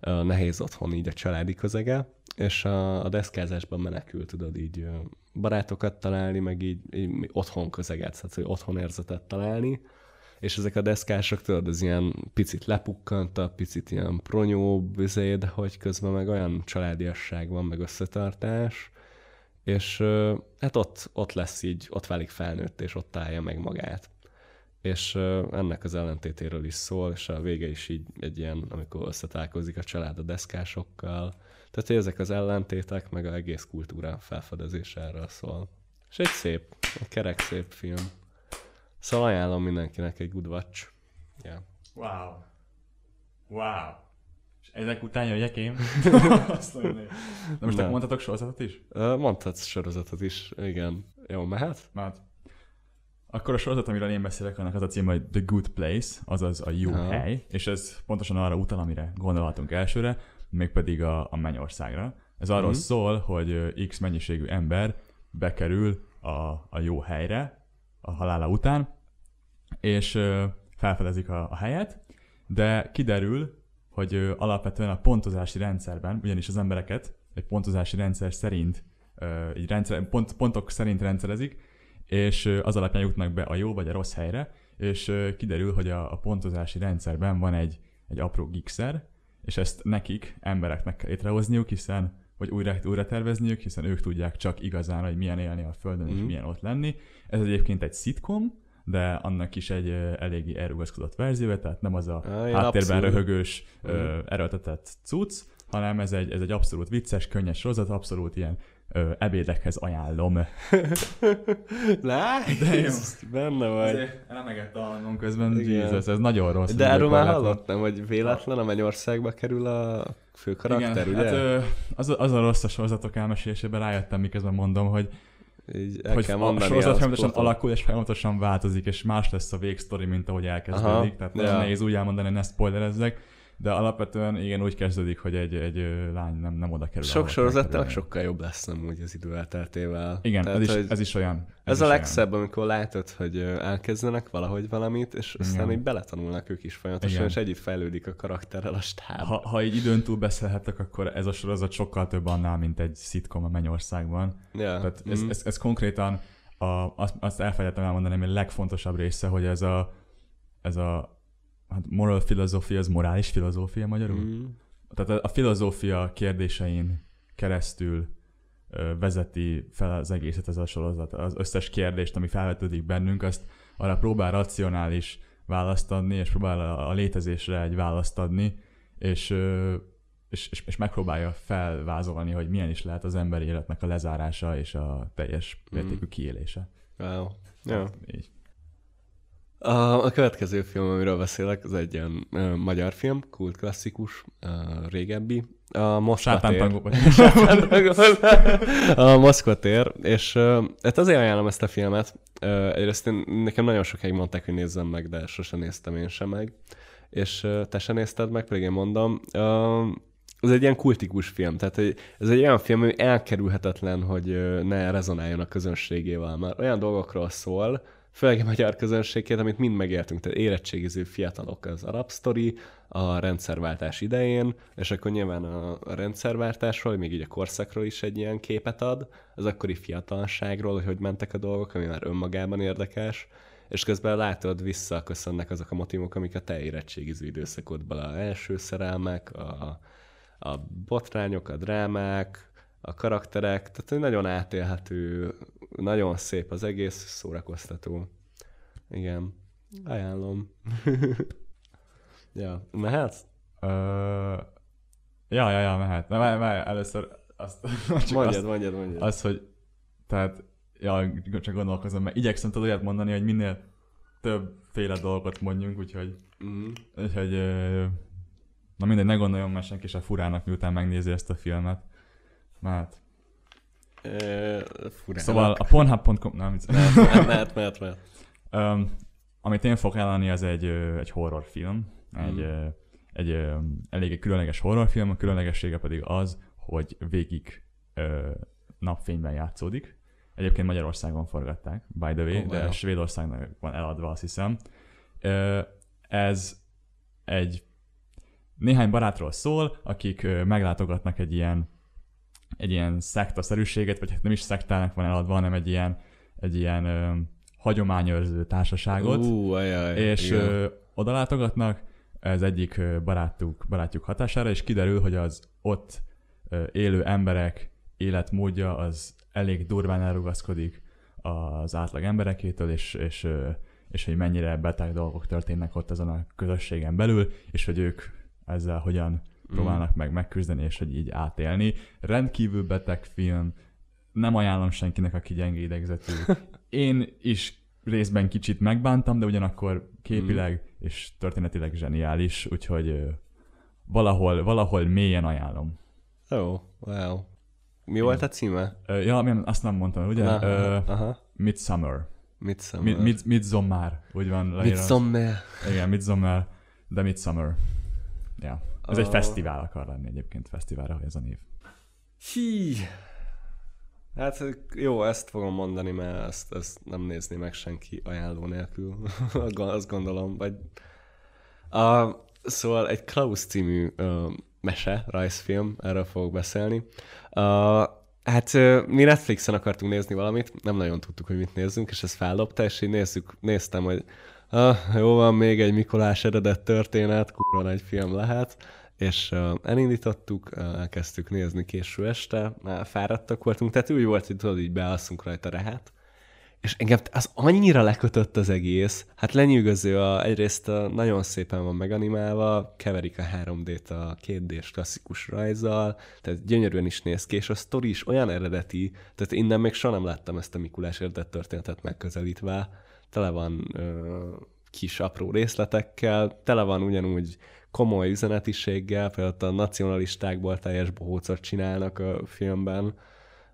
A: nehéz otthon így a családi közege, és a, a deszkázásban menekül, tudod, így barátokat találni, meg így, így otthon közeget, tehát hogy otthon érzetet találni, és ezek a deszkások, tudod, ez ilyen picit lepukkantak, picit ilyen pronyóbb, izé, de hogy közben meg olyan családiasság van, meg összetartás, és hát ott, ott lesz így, ott válik felnőtt, és ott állja meg magát. És ennek az ellentétéről is szól, és a vége is így egy ilyen, amikor összetálkozik a család a deszkásokkal. Tehát ezek az ellentétek, meg a egész kultúra felfedezése erről szól. És egy szép, egy kerek szép film. Szóval ajánlom mindenkinek egy good watch. Yeah.
B: Wow. Wow. És ezek után jöjjek én? Azt mondom, Na most akkor mondhatok sorozatot is?
A: Mondhatsz sorozatot is, igen. Jó, mehet?
B: Mert akkor a sorozat, amiről én beszélek, annak az a cím, hogy The Good Place, azaz a jó
A: Aha.
B: hely, és ez pontosan arra utal, amire gondolhatunk elsőre, mégpedig a, a mennyországra. Ez arról
A: Mhm.
B: szól, hogy X mennyiségű ember bekerül a, a jó helyre a halála után, és felfedezik a, a helyet, de kiderül, hogy alapvetően a pontozási rendszerben, ugyanis az embereket egy pontozási rendszer szerint, egy rendszer, pont, pontok szerint rendszerezik, és az alapján jutnak be a jó vagy a rossz helyre, és kiderül, hogy a, a pontozási rendszerben van egy, egy apró gigszer, és ezt nekik, embereknek kell létrehozniuk, hiszen vagy újra, újra tervezniük, hiszen ők tudják csak igazán, hogy milyen élni a Földön, és
A: Mhm.
B: milyen ott lenni. Ez egyébként egy szitcom, de annak is egy eléggé elrugaszkodott verziója, tehát nem az a
A: ilyen
B: háttérben
A: abszurd.
B: röhögős, ö,
A: Mhm.
B: erőltetett cucc, hanem ez egy, ez egy abszolút vicces, könnyes sorozat, abszolút ilyen ö, ebédekhez ajánlom.
A: Nice! Benne vagy.
B: Remegett a hangom közben,
A: Igen.
B: Jesus, ez nagyon rossz.
A: De erről már hallottam, hogy véletlen a mennyországba kerül a fő karakter,
B: Igen,
A: ugye?
B: hát ö, az, az a rossz a sorozatok elmesélésében rájöttem, miközben mondom, hogy,
A: Így el
B: hogy
A: kell
B: a
A: mondani.
B: sorozat
A: azt
B: folyamatosan alakul és folyamatosan változik, és más lesz a végsztori, mint ahogy elkezdődik.
A: Aha,
B: Tehát
A: ja.
B: nehéz úgy elmondani, ne spoilerezzek, de alapvetően igen, úgy kezdődik, hogy egy, egy lány nem, nem oda kerül.
A: Sok
B: kerülni.
A: sokkal jobb lesz nem úgy az idő elteltével.
B: Igen,
A: Tehát,
B: ez is,
A: hogy
B: ez is olyan.
A: ez
B: is
A: a
B: olyan.
A: legszebb, amikor látod, hogy elkezdenek valahogy valamit, és aztán
B: Igen.
A: így beletanulnak ők is folyamatosan,
B: Igen.
A: és együtt fejlődik a karakterrel a stáb.
B: Ha, ha így időn túl beszélhetek, akkor ez a sorozat sokkal több annál, mint egy szitkom a Mennyországban.
A: Ja.
B: Tehát ez,
A: mm.
B: ez, ez konkrétan a, azt, azt elfelejtettem elmondani, ami a legfontosabb része, hogy ez a, ez a hát moral philosophy, az morális filozófia magyarul? Mm.
A: Mm.
B: Tehát a, filozófia kérdésein keresztül vezeti fel az egészet ez a sorozat. Az összes kérdést, ami felvetődik bennünk, azt arra próbál racionális választ adni, és próbál a, létezésre egy választ adni, és, és, és, és megpróbálja felvázolni, hogy milyen is lehet az emberi életnek a lezárása és a teljes mértékű kiélése.
A: Wow. Ja.
B: Így.
A: A, a következő film, amiről beszélek, az egy ilyen ö, magyar film, kult klasszikus, ö, régebbi. A Moszkva tér. A Moszkva tér, és ö, hát azért ajánlom ezt a filmet. Ö, Egyrészt én, nekem nagyon sokáig mondták, hogy nézzem meg, de sosem néztem én sem meg. És ö, te sem nézted meg, pedig én mondom. Ö, Ez egy ilyen kultikus film, tehát hogy ez egy olyan film, ami elkerülhetetlen, hogy ne rezonáljon a közönségével, mert olyan dolgokról szól, főleg a magyar közönségét, amit mind megértünk, tehát érettségiző fiatalok az arab sztori, a rendszerváltás idején, és akkor nyilván a rendszerváltásról, még így a korszakról is egy ilyen képet ad, az akkori fiatalságról, hogy hogy mentek a dolgok, ami már önmagában érdekes, és közben látod, visszaköszönnek azok a motivok, amik a te érettségiző időszakodban a első szerelmek, a, a botrányok, a drámák, a karakterek, tehát nagyon átélhető, nagyon szép az egész, szórakoztató. Igen, ajánlom. ja, mehetsz?
B: Ö, ja, ja, ja, mehet. Na, várj, várj, először azt, csak
A: Mondjad,
B: azt,
A: mondjad, mondjad.
B: az, hogy tehát, ja, csak gondolkozom, mert igyekszem tudod olyat mondani, hogy minél többféle dolgot mondjunk, úgyhogy,
A: Mm.
B: úgyhogy na mindegy, ne gondoljon már senki se furának, miután megnézi ezt a filmet.
A: E, furán.
B: szóval a pornhub.com, nem.
A: Mehet, mehet, mehet, mehet.
B: Um, amit én fogok ajánlani, az egy, egy horrorfilm. Egy, ö, egy ö, elég különleges horrorfilm, a különlegessége pedig az, hogy végig ö, napfényben játszódik. Egyébként Magyarországon forgatták, by the way,
A: Oh,
B: de
A: wow.
B: Svédországnak van eladva, azt hiszem. Ö, ez egy néhány barátról szól, akik meglátogatnak egy ilyen egy ilyen szektaszerűséget, vagy hát nem is szektának van eladva, hanem egy ilyen, egy ilyen ö, hagyományőrző társaságot,
A: Ú, ajaj.
B: és
A: igen.
B: ö, oda látogatnak, ez egyik barátuk, barátjuk hatására, és kiderül, hogy az ott ö, élő emberek életmódja az elég durván elrugaszkodik az átlag emberekétől, és, és, ö, és hogy mennyire beteg dolgok történnek ott ezen a közösségen belül, és hogy ők ezzel hogyan próbálnak meg megküzdeni, és hogy így átélni. Rendkívül beteg film, nem ajánlom senkinek, aki gyenge idegzetű. Én is részben kicsit megbántam, de ugyanakkor képileg és történetileg zseniális, úgyhogy valahol, valahol mélyen ajánlom.
A: Ó, wow. Mi volt a címe?
B: Ja, nem, azt nem mondtam, ugye?
A: Aha,
B: Ö,
A: aha.
B: Midsummer.
A: Midsummer.
B: Mid, mid, Midsommar, úgy van leírva.
A: Midsommar.
B: Igen, Midsommar, de Midsummer. Ja. Ez egy fesztivál akar lenni egyébként, fesztiválra ez a név.
A: Hí. Hát jó, ezt fogom mondani, mert ezt, ezt nem nézni meg senki ajánló nélkül. Azt gondolom. Vagy... A, szóval egy Klaus című ö, mese, rajzfilm, erről fogok beszélni. A, hát ö, mi Netflixen akartunk nézni valamit, nem nagyon tudtuk, hogy mit nézzünk, és ez fellopta, és így nézzük, néztem, hogy ah, jó van, még egy Mikolás eredet történet, kurva nagy film lehet, és uh, elindítottuk, uh, elkezdtük nézni késő este, már fáradtak voltunk, tehát úgy volt, hogy tudod, így bealszunk rajta rehát, és engem az annyira lekötött az egész, hát lenyűgöző, a, egyrészt nagyon szépen van meganimálva, keverik a 3D-t a 2D-s klasszikus rajzzal, tehát gyönyörűen is néz ki, és a sztori is olyan eredeti, tehát innen még soha nem láttam ezt a Mikulás eredet történetet megközelítve, tele van ö, kis apró részletekkel, tele van ugyanúgy komoly üzenetiséggel, például a nacionalistákból teljes bohócot csinálnak a filmben,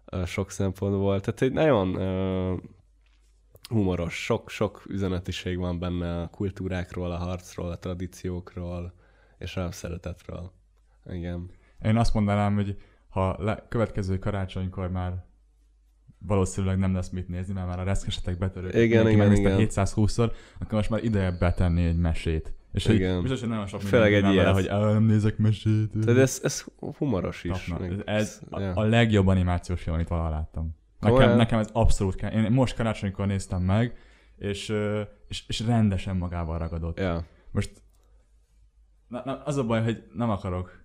A: ö, sok szempontból. Tehát egy nagyon ö, humoros, sok-sok üzenetiség van benne a kultúrákról, a harcról, a tradíciókról. És a szeretetről. Igen.
B: Én azt mondanám, hogy ha le, következő karácsonykor már valószínűleg nem lesz mit nézni, mert már a reszkesetek betörők.
A: Igen, igen, igen.
B: 720-szor, akkor most már ideje betenni egy mesét. És
A: Igen.
B: hogy biztos, hogy nagyon sok
A: Főleg egy
B: vele, hogy "Á, nem nézek mesét.
A: Tehát ez, ez humoros is.
B: Tapna.
A: meg-
B: Ez a,
A: ja.
B: a legjobb animációs film, amit valaha láttam. Nekem, nekem ez abszolút kell. Én most karácsonykor néztem meg, és, és, és rendesen magával ragadott.
A: Ja.
B: Most na, na, az a baj, hogy nem akarok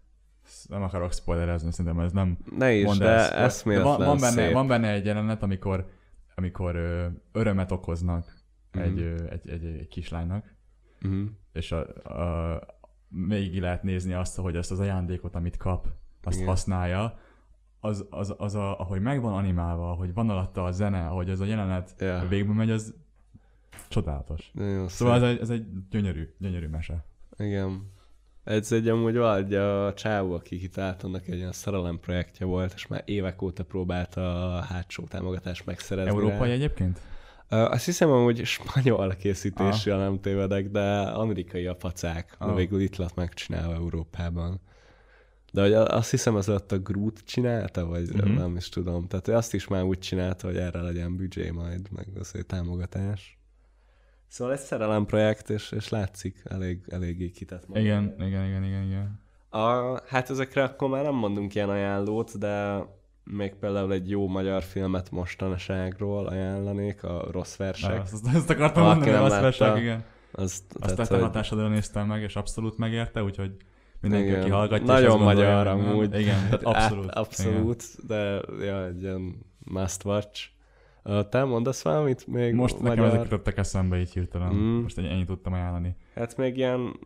B: nem akarok spoilerezni, szerintem ez nem
A: Ne is, de.
B: De
A: eszméletlen
B: van, van, benne,
A: szép.
B: van benne egy jelenet, amikor, amikor ö, örömet okoznak
A: Mhm.
B: egy, ö, egy, egy, egy kislánynak,
A: Uh-huh.
B: és a, a, végig lehet nézni azt, hogy ezt az ajándékot, amit kap, azt
A: Igen.
B: használja, az, az, az a, ahogy meg van animálva, ahogy van alatta a zene, ahogy ez a jelenet
A: Ja.
B: végbe megy, az csodálatos.
A: Nagyon
B: Szóval ez egy, ez egy gyönyörű, gyönyörű mese.
A: Igen. Ez egy amúgy valahogy a csávó, aki kitalált annak egy olyan szerelem projektje volt, és már évek óta próbálta a hátsó támogatást megszerezni.
B: Európai
A: rá.
B: egyébként?
A: Ö, Azt hiszem, hogy spanyol készítésű, ha nem tévedek, de amerikai a pacák.
B: Ah.
A: Ah. Végül itt lett megcsinálva Európában. De hogy azt hiszem, az ott a Groot csinálta, vagy uh-huh. nem is tudom. Tehát ő azt is már úgy csinálta, hogy erre legyen büdzsé majd, meg az egy támogatás. Szóval egy szerelem projekt, és, és látszik, elég, eléggé kitett maga.
B: Igen, igen, igen, igen, igen.
A: A, hát ezekre akkor már nem mondunk ilyen ajánlót, de még például egy jó magyar filmet mostanságról ajánlanék, a Rossz Versek.
B: Azt, azt, azt akartam
A: Valaki
B: mondani, azt
A: látta.
B: versek, igen.
A: Az,
B: Azt
A: tehát,
B: te
A: hogy-
B: hatásodra néztem meg, és abszolút megérte, úgyhogy mindenki,
A: Igen.
B: aki hallgatja,
A: Nagyon
B: azt
A: magyar amúgy.
B: Igen, tehát abszolút.
A: Á, abszolút, de ja, egy ilyen must watch. Te mondasz valamit még.
B: Most nekem
A: magyar?
B: ezek jutottak eszembe így hirtelen.
A: Mm.
B: Most ennyit tudtam ajánlani.
A: Hát még ilyen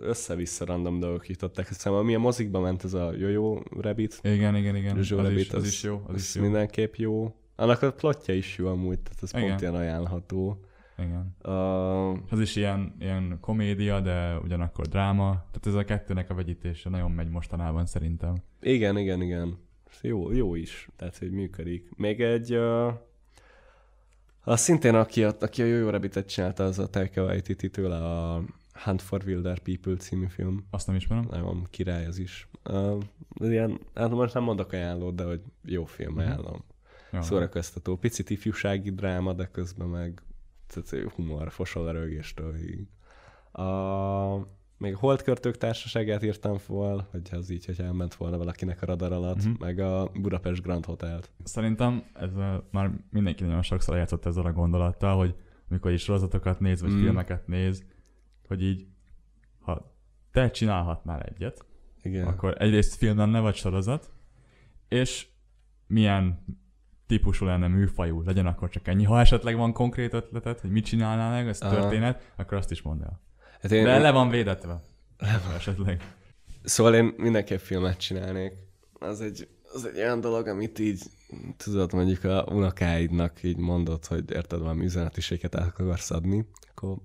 A: össze-vissza random dolgok jutottak eszembe. Ami a mozikba ment, ez a Jojo Rabbit.
B: Igen, igen, igen.
A: Jojo
B: Az
A: Rabbit,
B: is, az is jó. Az is jó.
A: mindenképp jó. Annak a plotja is jó amúgy, tehát ez
B: Igen.
A: pont ilyen ajánlható.
B: Igen.
A: Uh,
B: Az is ilyen, ilyen komédia, de ugyanakkor dráma. Tehát ez a kettőnek a vegyítése nagyon megy mostanában szerintem.
A: igen, igen, igen. Jó, jó is, tehát hogy működik. Még egy, uh, az szintén aki a, aki a Jojo Rabbitet csinálta, az a Taika Waititi-től a Hunt for Wilder People című film.
B: Azt nem ismerem.
A: Nagyon király az is. Uh, ilyen, hát most nem mondok ajánlót, de hogy jó film,
B: Mhm.
A: ajánlom.
B: Jó.
A: Szórakoztató. Picit ifjúsági dráma, de közben meg tehát humor, fosol a rögéstől. A, még a Holdkörtők társaságát írtam fel, hogy az így, hogy elment volna valakinek a radar alatt, uh-huh. meg a Budapest Grand Hotelt.
B: Szerintem ez a, már mindenki nagyon sokszor játszott ezzel a gondolattal, hogy amikor is sorozatokat néz, vagy
A: mm.
B: filmeket néz, hogy így, ha te csinálhatnál egyet,
A: Igen.
B: akkor egyrészt film lenne, vagy sorozat, és milyen típusú lenne műfajú, legyen akkor csak ennyi. Ha esetleg van konkrét ötleted, hogy mit csinálnál meg, ez
A: Aha.
B: történet, akkor azt is mondd el.
A: Hát én,
B: De le van védetve. Esetleg.
A: Szóval én mindenképp filmet csinálnék. Az egy, az egy olyan dolog, amit így, tudod, mondjuk a unokáidnak így mondod, hogy érted, valami üzenetiséget át akarsz adni, akkor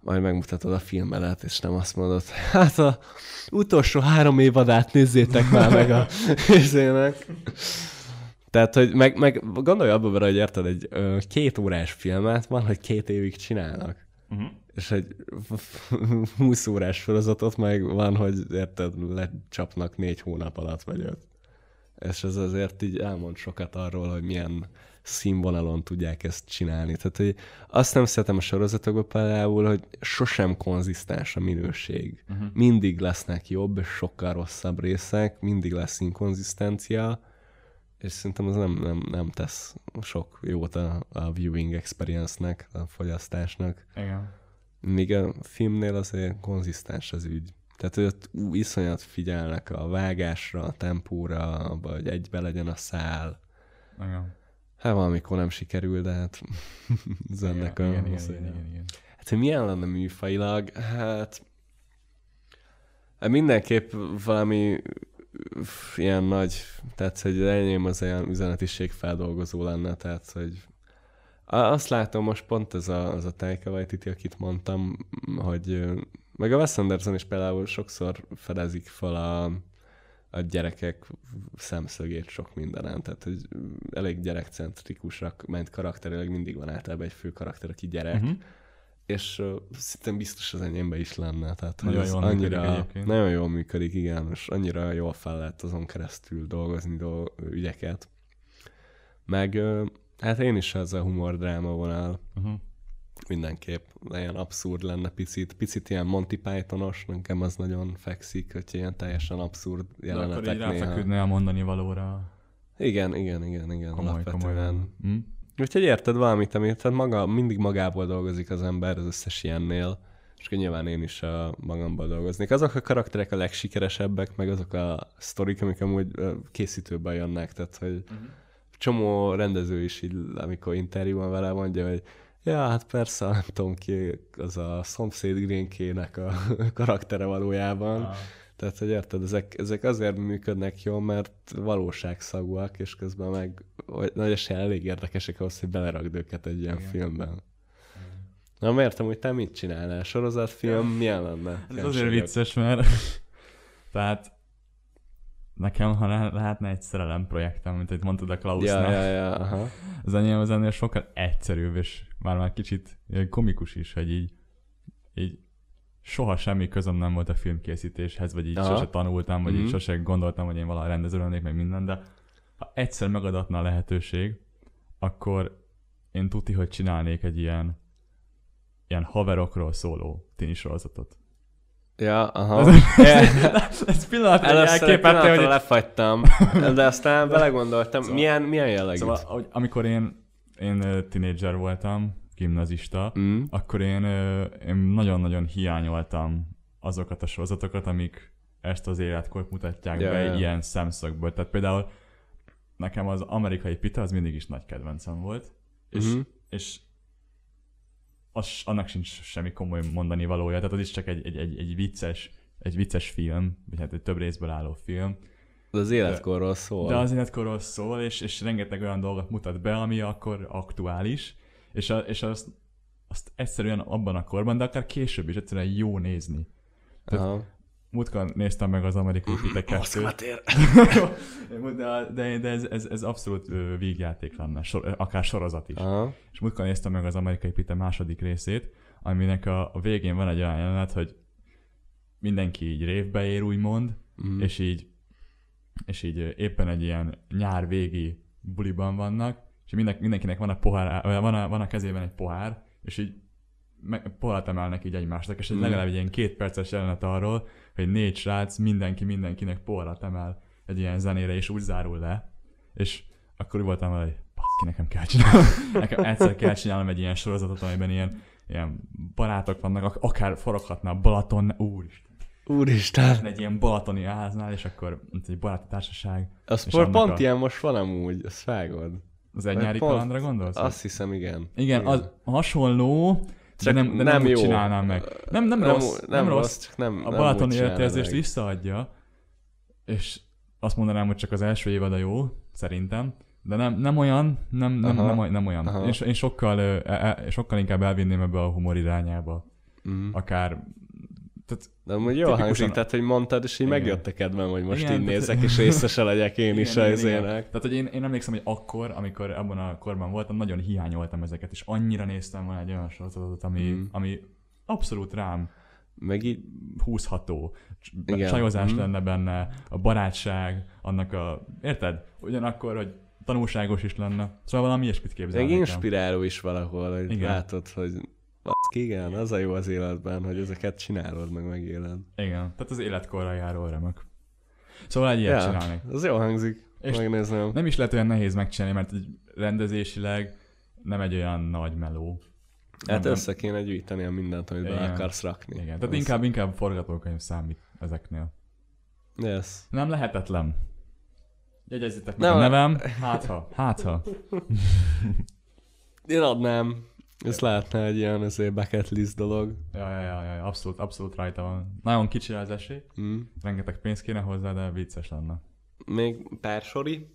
A: majd megmutatod a filmelet, és nem azt mondod, hát a utolsó három évadát nézzétek már meg a izének. Tehát, hogy meg, meg gondolj abba bele, hogy érted, egy ö, két órás filmet van, hogy két évig csinálnak
B: Uh-huh.
A: És egy 20 órás sorozatot meg van, hogy érted, lecsapnak négy hónap alatt vagy öt. És ez azért így elmond sokat arról, hogy milyen színvonalon tudják ezt csinálni. Tehát, hogy azt nem szeretem a sorozatokban például, hogy sosem konzisztens a minőség.
B: Uh-huh.
A: Mindig lesznek jobb és sokkal rosszabb részek, mindig lesz inkonzisztencia, és szerintem ez nem, nem, nem tesz sok jót a, a viewing experience-nek, a fogyasztásnak.
B: Igen.
A: Míg a filmnél azért konzisztens az ügy. Tehát hogy ott ú, iszonyat figyelnek a vágásra, a tempóra, vagy egybe legyen a szál.
B: Igen.
A: Hát valamikor nem sikerül, de hát ez ennek
B: igen,
A: a...
B: igen, igen,
A: az-
B: igen, igen, igen.
A: Hát, hogy milyen lenne műfajilag? Hát... hát mindenképp valami ilyen nagy, tehát hogy enyém az olyan üzenetiség feldolgozó lenne, tehát hogy azt látom most pont ez a, az a Taika Waititi, akit mondtam, hogy meg a Wes Anderson is például sokszor fedezik fel a, a gyerekek szemszögét sok mindenen, tehát hogy elég gyerekcentrikusak, mert karakterileg mindig van általában egy fő karakter, aki gyerek,
B: Uh-huh.
A: és uh, szinte biztos az enyémben is lenne. Tehát, hogy
B: Nagyon
A: ez
B: jól
A: annyira,
B: egyébként.
A: nagyon jól működik, igen, és annyira jól fel lehet azon keresztül dolgozni dolg, ügyeket. Meg uh, hát én is ez a humor-dráma vonal
B: Uh-huh.
A: mindenképp ilyen abszurd lenne picit, picit ilyen Monty Pythonos, nekem az nagyon fekszik, hogy ilyen teljesen abszurd
B: De akkor így
A: jelenetek
B: ráfeküdne a mondani valóra.
A: Igen, igen, igen, igen,
B: Komoly,
A: alapvetően.
B: komolyan. Hm?
A: Úgyhogy érted valamit, amit tehát maga, mindig magából dolgozik az ember az összes ilyennél, és akkor nyilván én is a magamból dolgoznék. Azok a karakterek a legsikeresebbek, meg azok a sztorik, amik amúgy készítőben jönnek, tehát hogy uh-huh. Csomó rendező is így, amikor interjúban vele mondja, hogy ja, hát persze, nem tudom ki, az a szomszéd Grinkének a karaktere valójában.
B: Ah.
A: Tehát, hogy érted, ezek, ezek azért működnek jól, mert valóságszagúak, és közben meg vagy- nagy esélye elég érdekesek ahhoz, hogy belerakd őket egy ilyen
B: Igen.
A: filmben. Na, mert értem, hogy te mit csinálnál? Sorozatfilm milyen lenne?
B: Ez azért vicces, mert tehát nekem, ha le- lehetne egy szerelem projektem, mint hogy mondtad a
A: Ja,
B: Klausnál,
A: ja, ja, aha.
B: az enyém az ennél sokkal egyszerűbb, és már már kicsit komikus is, hogy így, így soha semmi közöm nem volt a filmkészítéshez, vagy így
A: Aha.
B: sose tanultam, vagy
A: Mhm.
B: így sose gondoltam, hogy én valaha rendező lennék, meg minden, de ha egyszer megadatna a lehetőség, akkor én tuti, hogy csinálnék egy ilyen ilyen haverokról szóló tini sorozatot.
A: Ja, aha.
B: Ez pillanatra
A: Először egy
B: elképette,
A: pillanatra
B: hogy...
A: lefagytam, de aztán belegondoltam,
B: Szóval-
A: milyen, milyen jellegű?
B: Szóval, hogy amikor én, én tinédzser voltam, gimnazista,
A: Mm.
B: akkor én, én nagyon-nagyon hiányoltam azokat a sorozatokat, amik ezt az életkort mutatják
A: Ja,
B: be
A: ja.
B: ilyen szemszögből. Tehát például nekem az amerikai pita az mindig is nagy kedvencem volt, és,
A: Mhm.
B: és az, annak sincs semmi komoly mondani valója, tehát az is csak egy, egy, egy, egy vicces egy vicces film, vagy hát egy több részből álló film,
A: De az életkorról szól.
B: de az életkorról szól, és, és rengeteg olyan dolgot mutat be, ami akkor aktuális, és, a, és azt, azt egyszerűen abban a korban, de akár később is egyszerűen jó nézni.
A: Aha.
B: Múltkor néztem meg az amerikai Pite 2
A: tér.
B: de, de, de ez, ez, ez abszolút vígjáték lenne, sor, akár sorozat is.
A: Aha.
B: És múltkor néztem meg az amerikai Pite második részét, aminek a, a végén van egy olyan jelenet, hogy mindenki így révbe ér, úgymond,
A: Mm.
B: és így és így éppen egy ilyen nyár végi buliban vannak, és minden, mindenkinek van a, pohár, van, a, van a kezében egy pohár, és így meg, poharat emelnek így egymásnak, és egy
A: Mhm.
B: legalább egy ilyen két perces jelenet arról, hogy négy srác, mindenki mindenkinek poharat emel egy ilyen zenére, és úgy zárul le, és akkor úgy voltam, hogy ki nekem kell csinálnom. Nekem egyszer kell csinálnom egy ilyen sorozatot, amiben ilyen, ilyen barátok vannak, ak- akár foroghatna a Balaton, úristen,
A: Úristen.
B: egy ilyen balatoni háznál, és akkor egy baráti társaság,
A: A sport ilyen most van amúgy, azt vágod.
B: az egy nyári kalandra gondolsz?
A: Azt hiszem, igen.
B: Igen, az hasonló, de nem, de nem,
A: nem
B: úgy
A: jó.
B: csinálnám meg. Nem, nem,
A: Nem,
B: rossz,
A: nem,
B: nem, rossz.
A: csak nem,
B: A balatoni
A: meg.
B: visszaadja, és azt mondanám, hogy csak az első évad a jó, szerintem, de nem, nem olyan, nem, nem,
A: Aha.
B: nem, nem olyan.
A: Aha.
B: Én, én sokkal, e, e, sokkal inkább elvinném ebbe a humor irányába.
A: Mm.
B: Akár, tehát
A: De amúgy jó
B: tipikusan-
A: hangzik, tehát hogy mondtad, és így
B: Igen.
A: megjött a kedvem, hogy most
B: Igen,
A: így
B: tehát-
A: nézzek, és részese legyek én is
B: Igen,
A: az ének.
B: Tehát, hogy én, én emlékszem, hogy akkor, amikor abban a korban voltam, nagyon hiányoltam ezeket, és annyira néztem volna egy olyan sorozatot, ami,
A: Mhm.
B: ami abszolút rám
A: Meg így,
B: húzható.
A: Igen.
B: Csajozás
A: Mhm.
B: lenne benne, a barátság, annak a... Érted? Ugyanakkor, hogy tanulságos is lenne. Szóval valami ilyesmit
A: meg
B: képzelnék el.
A: inspiráló is valahol, hogy
B: Igen.
A: látod, hogy igen, az a jó az életben, hogy ezeket csinálod, meg megéled.
B: Igen, tehát az életkorra járó örömök. Szóval egy ilyet csinálnék.
A: az jó hangzik.
B: És
A: Megnézném.
B: Nem is lehet olyan nehéz megcsinálni, mert rendezésileg nem egy olyan nagy meló.
A: Hát
B: nem-
A: össze kéne gyűjteni a mindent, amit be
B: Igen.
A: akarsz rakni.
B: Igen, tehát
A: Az-
B: inkább, inkább forgatókönyv számít ezeknél.
A: Yes.
B: Nem lehetetlen. Jegyezzétek meg
A: Nem
B: a nevem. Hát ha, hát ha.
A: Én adnám. Ez lehetne egy ilyen azért bucket list dolog.
B: Ja, ja, ja, ja, abszolút, abszolút rajta van. Nagyon kicsi az esély,
A: Mm.
B: rengeteg pénz kéne hozzá, de vicces lenne.
A: Még pár sori?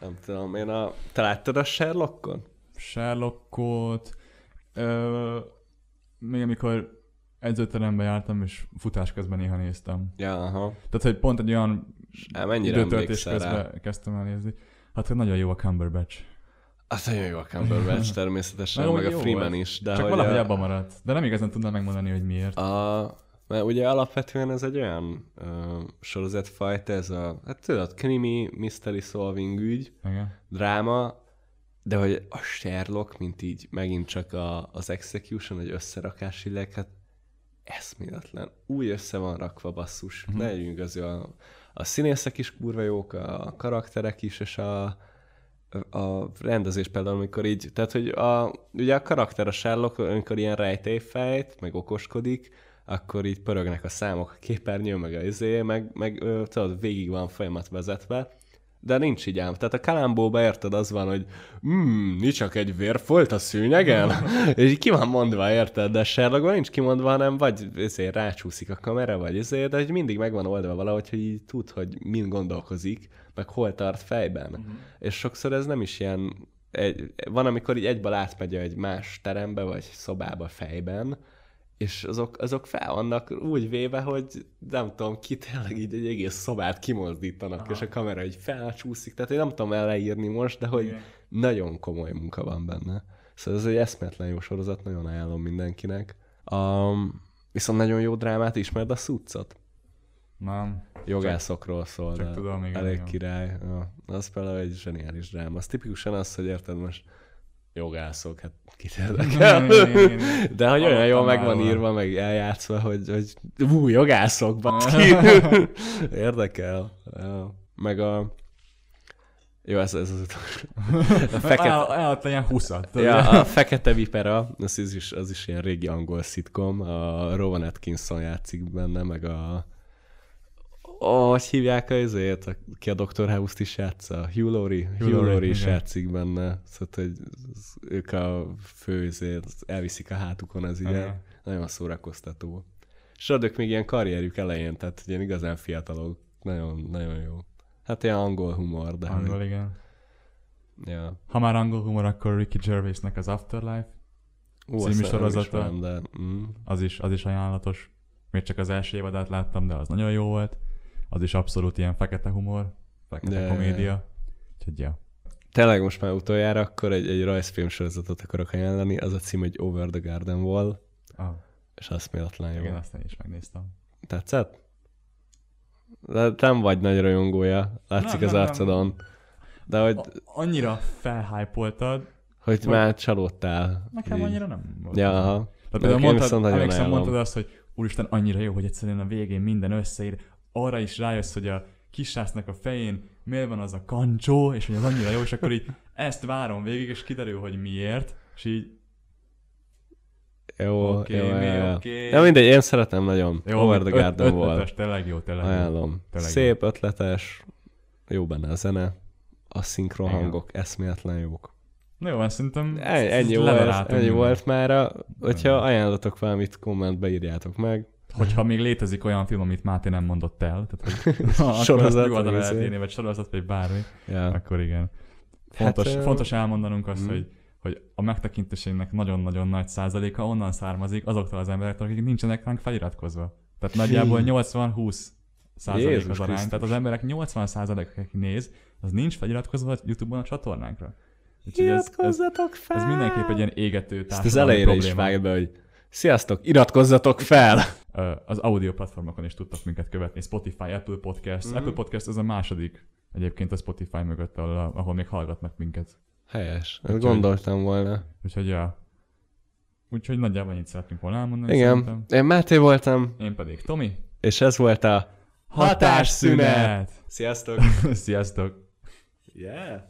A: Nem tudom, én a... Te láttad a Sherlockon?
B: Sherlockot, ö, még amikor edzőterembe jártam, és futás közben néha néztem.
A: Ja, aha.
B: Tehát, hogy pont egy olyan
A: Á,
B: időtöltés
A: emlékszel rá?
B: közben kezdtem el nézni. Hát, hogy nagyon jó a Cumberbatch.
A: Az nagyon jó a Cumberbatch természetesen,
B: Meg
A: a Freeman
B: volt.
A: is. De
B: Csak
A: hogy
B: valahogy
A: a,
B: abban maradt. De nem igazán tudnám megmondani, hogy miért.
A: A, mert ugye alapvetően ez egy olyan uh, sorozatfajta, ez a, hát tudod, krimi, mystery solving ügy,
B: Igen.
A: dráma, de hogy a Sherlock, mint így megint csak a, az execution, egy összerakás illeg, hát eszméletlen. Úgy össze van rakva basszus.
B: Mhm.
A: Uh-huh. Ne legyünk az, a, a színészek is kurva jók, a karakterek is, és a, a rendezés például, amikor így, tehát hogy a, ugye a karakter a Sherlock, amikor ilyen rejtélyfejt, meg okoskodik, akkor így pörögnek a számok a képernyőn, meg a izé, meg, meg tudod, végig van folyamat vezetve, de nincs így ám. Tehát a kalambóba érted, az van, hogy mm, nincs csak egy vérfolt a szűnyegen, és így ki van mondva, érted? De Sherlockban nincs kimondva, hanem vagy ezért rácsúszik a kamera, vagy ezért, de hogy mindig meg van oldva valahogy, hogy így tud, hogy mind gondolkozik, meg hol tart fejben. Uh-huh. És sokszor ez nem is ilyen, egy, van, amikor így egybe átmegy egy más terembe, vagy szobába fejben, és azok, azok fel vannak úgy véve, hogy nem tudom, ki tényleg így egy egész szobát kimozdítanak, Aha. és a kamera így felcsúszik, tehát én nem tudom elleírni most, de hogy
B: Igen.
A: nagyon komoly munka van benne. Szóval ez egy eszmetlen jó sorozat, nagyon ajánlom mindenkinek. Um, viszont nagyon jó drámát ismered a Succot?
B: Nem.
A: Jogászokról szól,
B: csak
A: de
B: tudom, igen,
A: elég
B: igen.
A: király. Ja, az például egy zseniális dráma. Az tipikusan az, hogy érted most jogászok, hát kit érdekel. De hogy olyan jól meg van írva, meg eljátszva, hogy, hogy ú, jogászok, baszki. Érdekel. Meg a... Jó, ez, ez az utolsó. A fekete...
B: El, eladta ilyen huszat.
A: Ja, a Fekete Vipera, az is, az is ilyen régi angol szitkom, a Rowan Atkinson játszik benne, meg a hogy hívják a izét, aki a Dr. House-t is játsza? Hugh Laurie? Hugh, Hugh
B: Laurie,
A: is
B: igen.
A: játszik benne. Szóval, hogy ők a fő izét, elviszik a hátukon az.
B: Igen.
A: Nagyon szórakoztató. És ők még ilyen karrierjük elején, tehát ilyen igazán fiatalok. Nagyon, nagyon jó. Hát ilyen angol humor, de
B: Angol,
A: hogy,
B: igen.
A: ja.
B: Ha már angol humor, akkor Ricky Gervaisnek az Afterlife,
A: Ú,
B: Című
A: nem
B: sorozata.
A: ismerem, de mm,
B: az is, az is ajánlatos. Még csak az első évadát láttam, de az nagyon jó volt. Az is abszolút ilyen fekete humor, fekete
A: De-
B: komédia. Úgyhogy ja.
A: Tényleg most már utoljára akkor egy, egy rajzfilm sorozatot akarok ajánlani, az a cím, hogy Over the Garden Wall,
B: Ah,
A: és eszméletlen jó.
B: igen, azt én is megnéztem.
A: Tetszett? De nem vagy nagy rajongója, látszik
B: Nem,
A: az
B: nem, nem.
A: arcodon. De hogy,
B: A- annyira felhypoltad,
A: hogy
B: hogy-
A: már csalódtál.
B: nekem
A: így.
B: annyira nem volt.
A: Ja, aha.
B: Tehát például mondtad, emlékszem, mondtad azt, hogy úristen, annyira jó, hogy egyszerűen a végén minden összeír. Arra is rájössz, hogy a kisrácnak a fején miért van az a kancsó, és hogy az annyira jó, és akkor így ezt várom végig, és kiderül, hogy miért, és így
A: Jó,
B: Oké,
A: jó,
B: mi,
A: jó, jó.
B: oké.
A: Ja, mindegy, én szeretem nagyon.
B: jó,
A: Over the
B: öt-
A: Garden Wall.
B: ötletes, tényleg jó, tényleg jó.
A: Ajánlom.
B: Tényleg
A: Szép, ötletes, jó benne a zene, a szinkron
B: Igen.
A: hangok eszméletlen jók.
B: Na jó, azt szerintem
A: Ennyi, ennyi, volt, ennyi volt már. Hogyha ajánlatok valamit, kommentbe írjátok meg.
B: Hogyha még létezik olyan film, amit Máté nem mondott el, tehát hogy ha, akkor
A: Sorozat,
B: azt nyugodtan
A: vagy
B: sorozat, vagy bármi,
A: Ja.
B: akkor igen. Fontos,
A: Hát,
B: hát,
A: ö,
B: fontos elmondanunk azt,
A: mm.
B: hogy, hogy a megtekintésünknek nagyon-nagyon nagy százaléka onnan származik azoktól az emberektől, akik nincsenek ránk feliratkozva. Tehát nagyjából 80-20 százalék az arány. Tehát az emberek 80 százalék, akik néz, az nincs feliratkozva YouTube-on a csatornánkra. Úgyhogy ez, ez,
A: fel!
B: ez mindenképp egy ilyen égető
A: Ezt az
B: társadalmi
A: elejére is
B: probléma.
A: vágd be, hogy sziasztok, iratkozzatok fel!
B: Az audio platformokon is tudtak minket követni, Spotify, Apple Podcast. Mm. Apple Podcast ez a második egyébként a Spotify mögött, ahol, ahol még hallgatnak minket.
A: Helyes.
B: Úgyhogy-
A: Gondoltam volna.
B: Úgyhogy ja. Úgyhogy nagyjából ennyit szeretnénk volna elmondani.
A: Igen.
B: Szerintem.
A: Én Máté voltam,
B: Én pedig Tomi.
A: és ez volt a Hatásszünet!
B: Hatásszünet!
A: Sziasztok!
B: Sziasztok!
A: Yeah!